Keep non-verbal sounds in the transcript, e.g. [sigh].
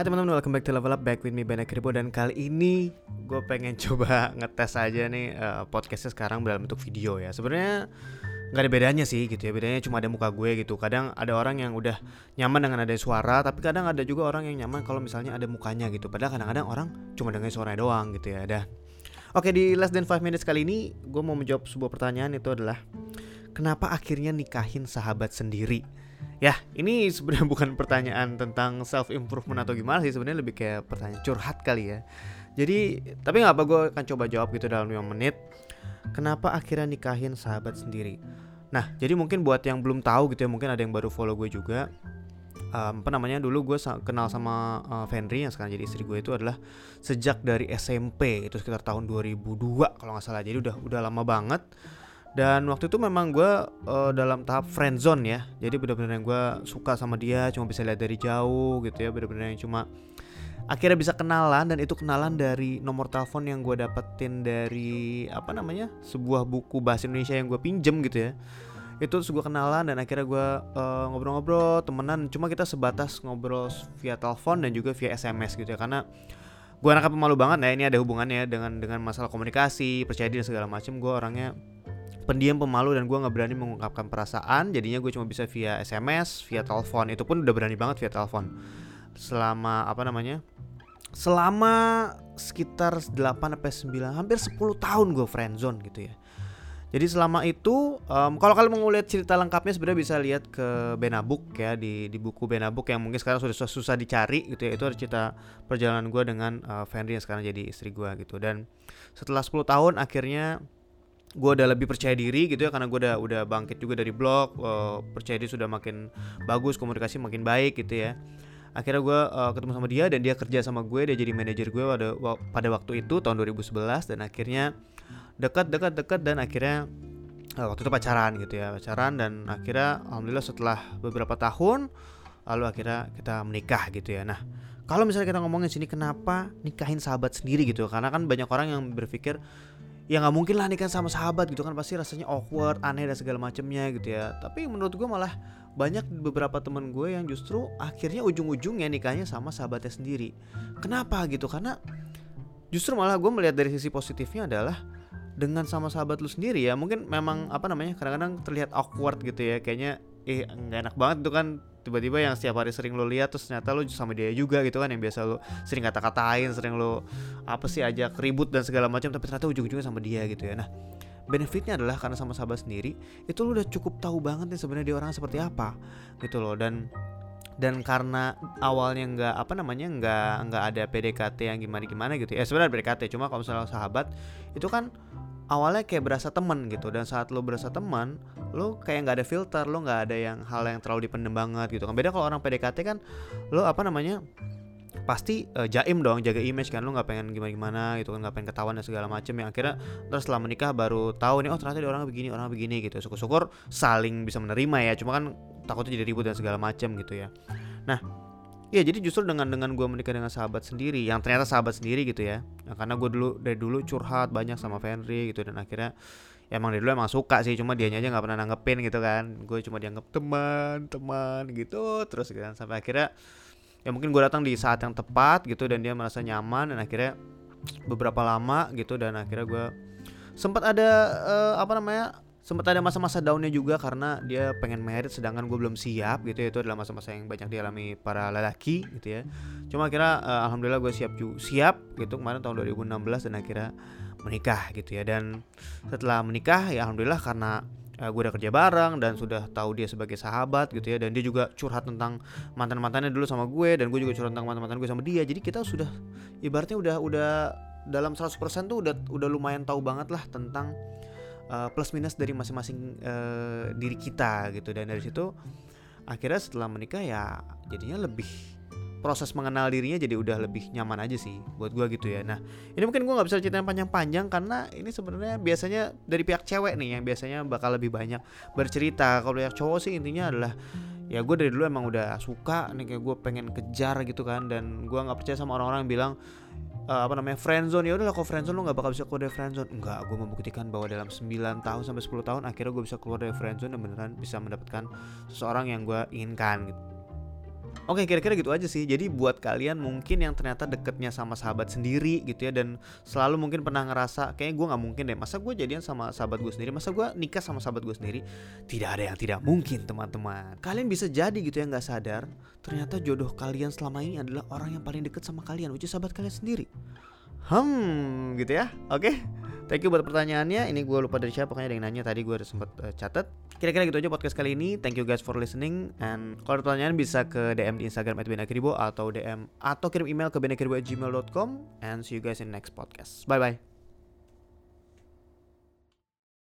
Hai teman-teman, welcome back to Level Up Back with me Ben Kribo. Dan kali ini gue pengen [laughs] coba ngetes aja nih uh, podcastnya sekarang dalam bentuk video ya. Sebenarnya nggak ada bedanya sih gitu ya. Bedanya cuma ada muka gue gitu. Kadang ada orang yang udah nyaman dengan ada suara Tapi kadang ada juga orang yang nyaman kalau misalnya ada mukanya gitu. Padahal kadang-kadang orang cuma dengar suaranya doang gitu ya. Dan Oke di less than 5 minutes kali ini Gue mau menjawab sebuah pertanyaan. Itu adalah Kenapa akhirnya nikahin sahabat sendiri? Ya, ini sebenarnya [laughs] bukan pertanyaan tentang self improvement atau gimana sih, sebenarnya lebih kayak pertanyaan curhat kali ya. Jadi, tapi nggak apa gue akan coba jawab gitu dalam 5 menit. Kenapa akhirnya nikahin sahabat sendiri? Nah, jadi mungkin buat yang belum tahu gitu ya, mungkin ada yang baru follow gue juga. Um, apa namanya dulu gue kenal sama uh, Fenry yang sekarang jadi istri gue itu adalah sejak dari SMP itu sekitar tahun 2002 kalau nggak salah jadi udah udah lama banget dan waktu itu memang gue uh, dalam tahap friend zone ya. Jadi benar-benar yang gue suka sama dia cuma bisa lihat dari jauh gitu ya benar-benar yang cuma akhirnya bisa kenalan dan itu kenalan dari nomor telepon yang gue dapetin dari apa namanya sebuah buku bahasa Indonesia yang gue pinjem gitu ya. Itu terus gue kenalan dan akhirnya gue uh, ngobrol-ngobrol temenan. Cuma kita sebatas ngobrol via telepon dan juga via SMS gitu ya. Karena gue anaknya pemalu banget ya ini ada hubungannya dengan dengan masalah komunikasi percaya diri segala macam gue orangnya pendiam pemalu dan gue nggak berani mengungkapkan perasaan. Jadinya gue cuma bisa via SMS via telepon. Itu pun udah berani banget via telepon. Selama apa namanya selama sekitar 8 sampai 9 hampir 10 tahun gue friendzone gitu ya. Jadi selama itu um, kalau kalian mau lihat cerita lengkapnya sebenarnya bisa lihat ke Benabuk ya di di buku Benabuk yang mungkin sekarang sudah susah, susah dicari gitu ya. Itu ada cerita perjalanan gue dengan uh, Fenry yang sekarang jadi istri gue gitu. Dan setelah 10 tahun akhirnya gue udah lebih percaya diri gitu ya karena gue udah udah bangkit juga dari blog uh, percaya diri sudah makin bagus komunikasi makin baik gitu ya. Akhirnya gue uh, ketemu sama dia dan dia kerja sama gue dia jadi manajer gue pada pada waktu itu tahun 2011 dan akhirnya dekat dekat dekat dan akhirnya uh, waktu itu pacaran gitu ya pacaran dan akhirnya alhamdulillah setelah beberapa tahun lalu akhirnya kita menikah gitu ya. Nah kalau misalnya kita ngomongin sini kenapa nikahin sahabat sendiri gitu karena kan banyak orang yang berpikir ya nggak mungkin lah nikah sama sahabat gitu kan pasti rasanya awkward aneh dan segala macamnya gitu ya. Tapi menurut gue malah banyak beberapa teman gue yang justru akhirnya ujung-ujungnya nikahnya sama sahabatnya sendiri. Kenapa gitu? Karena justru malah gue melihat dari sisi positifnya adalah dengan sama sahabat lu sendiri ya mungkin memang apa namanya kadang-kadang terlihat awkward gitu ya. Kayaknya eh nggak enak banget tuh kan tiba-tiba yang setiap hari sering lo lihat terus ternyata lo sama dia juga gitu kan yang biasa lo sering kata-katain sering lo apa sih aja ribut dan segala macam tapi ternyata ujung-ujungnya sama dia gitu ya. Nah benefitnya adalah karena sama sahabat sendiri itu lo udah cukup tahu banget nih sebenarnya dia orang seperti apa gitu loh. Dan dan karena awalnya nggak apa namanya nggak nggak ada PDKT yang gimana gimana gitu ya. Sebenarnya PDKT cuma kalau misalnya sahabat itu kan awalnya kayak berasa temen gitu. Dan saat lo berasa teman lo kayak nggak ada filter lo nggak ada yang hal yang terlalu dipendem banget gitu kan. Beda kalau orang PDKT kan lo apa namanya pasti uh, jaim dong jaga image kan. Lo nggak pengen gimana gimana gitu kan nggak pengen ketahuan dan segala macem. Yang akhirnya terus setelah menikah baru tahu nih oh ternyata orang begini orang begini gitu. Syukur-syukur saling bisa menerima ya. Cuma kan takutnya jadi ribut dan segala macem gitu ya. Nah Iya jadi justru dengan dengan gue menikah dengan sahabat sendiri yang ternyata sahabat sendiri gitu ya. Nah, karena gue dulu dari dulu curhat banyak sama Fenry gitu dan akhirnya ya emang dari dulu emang suka sih cuma dia aja nggak pernah nanggepin gitu kan. Gue cuma dianggap teman teman gitu terus gitu kan. Sampai akhirnya ya mungkin gue datang di saat yang tepat gitu dan dia merasa nyaman dan akhirnya beberapa lama gitu dan akhirnya gue sempat ada uh, apa namanya sempat ada masa-masa daunnya juga karena dia pengen merit sedangkan gue belum siap gitu ya. Itu adalah masa-masa yang banyak dialami para lelaki gitu ya. Cuma akhirnya uh, alhamdulillah gue siap siap gitu kemarin tahun 2016 dan akhirnya menikah gitu ya. Dan setelah menikah ya alhamdulillah karena uh, gue udah kerja bareng dan sudah tahu dia sebagai sahabat gitu ya. Dan dia juga curhat tentang mantan mantannya dulu sama gue dan gue juga curhat tentang mantan mantan gue sama dia. Jadi kita sudah ibaratnya udah udah dalam 100% tuh udah udah lumayan tahu banget lah tentang uh, plus minus dari masing-masing uh, diri kita gitu dan dari situ akhirnya setelah menikah ya jadinya lebih proses mengenal dirinya jadi udah lebih nyaman aja sih buat gue gitu ya. Nah ini mungkin gue nggak bisa ceritain panjang-panjang karena ini sebenarnya biasanya dari pihak cewek nih yang biasanya bakal lebih banyak bercerita. Kalau pihak cowok sih intinya adalah ya gue dari dulu emang udah suka nih kayak gue pengen kejar gitu kan dan gue nggak percaya sama orang-orang yang bilang uh, apa namanya friendzone ya udahlah kok friendzone lu nggak bakal bisa keluar dari friendzone enggak gue membuktikan bahwa dalam 9 tahun sampai 10 tahun akhirnya gue bisa keluar dari friendzone dan beneran bisa mendapatkan seseorang yang gue inginkan gitu Oke kira-kira gitu aja sih. Jadi buat kalian mungkin yang ternyata deketnya sama sahabat sendiri gitu ya Dan selalu mungkin pernah ngerasa Kayaknya gue gak mungkin deh. Masa gue jadian sama sahabat gue sendiri? Masa gue nikah sama sahabat gue sendiri? Tidak ada yang tidak mungkin teman-teman. Kalian bisa jadi gitu ya gak sadar Ternyata jodoh kalian selama ini adalah orang yang paling deket sama kalian Which is sahabat kalian sendiri. Hmm gitu ya. Oke Thank you buat pertanyaannya. Ini gue lupa dari siapa, pokoknya ada yang nanya tadi gue udah sempet uh, catat. Kira-kira gitu aja podcast kali ini. Thank you guys for listening. And kalau ada pertanyaan bisa ke DM di Instagram @benakribo atau DM atau kirim email ke benakribo@gmail.com. And see you guys in next podcast. Bye bye.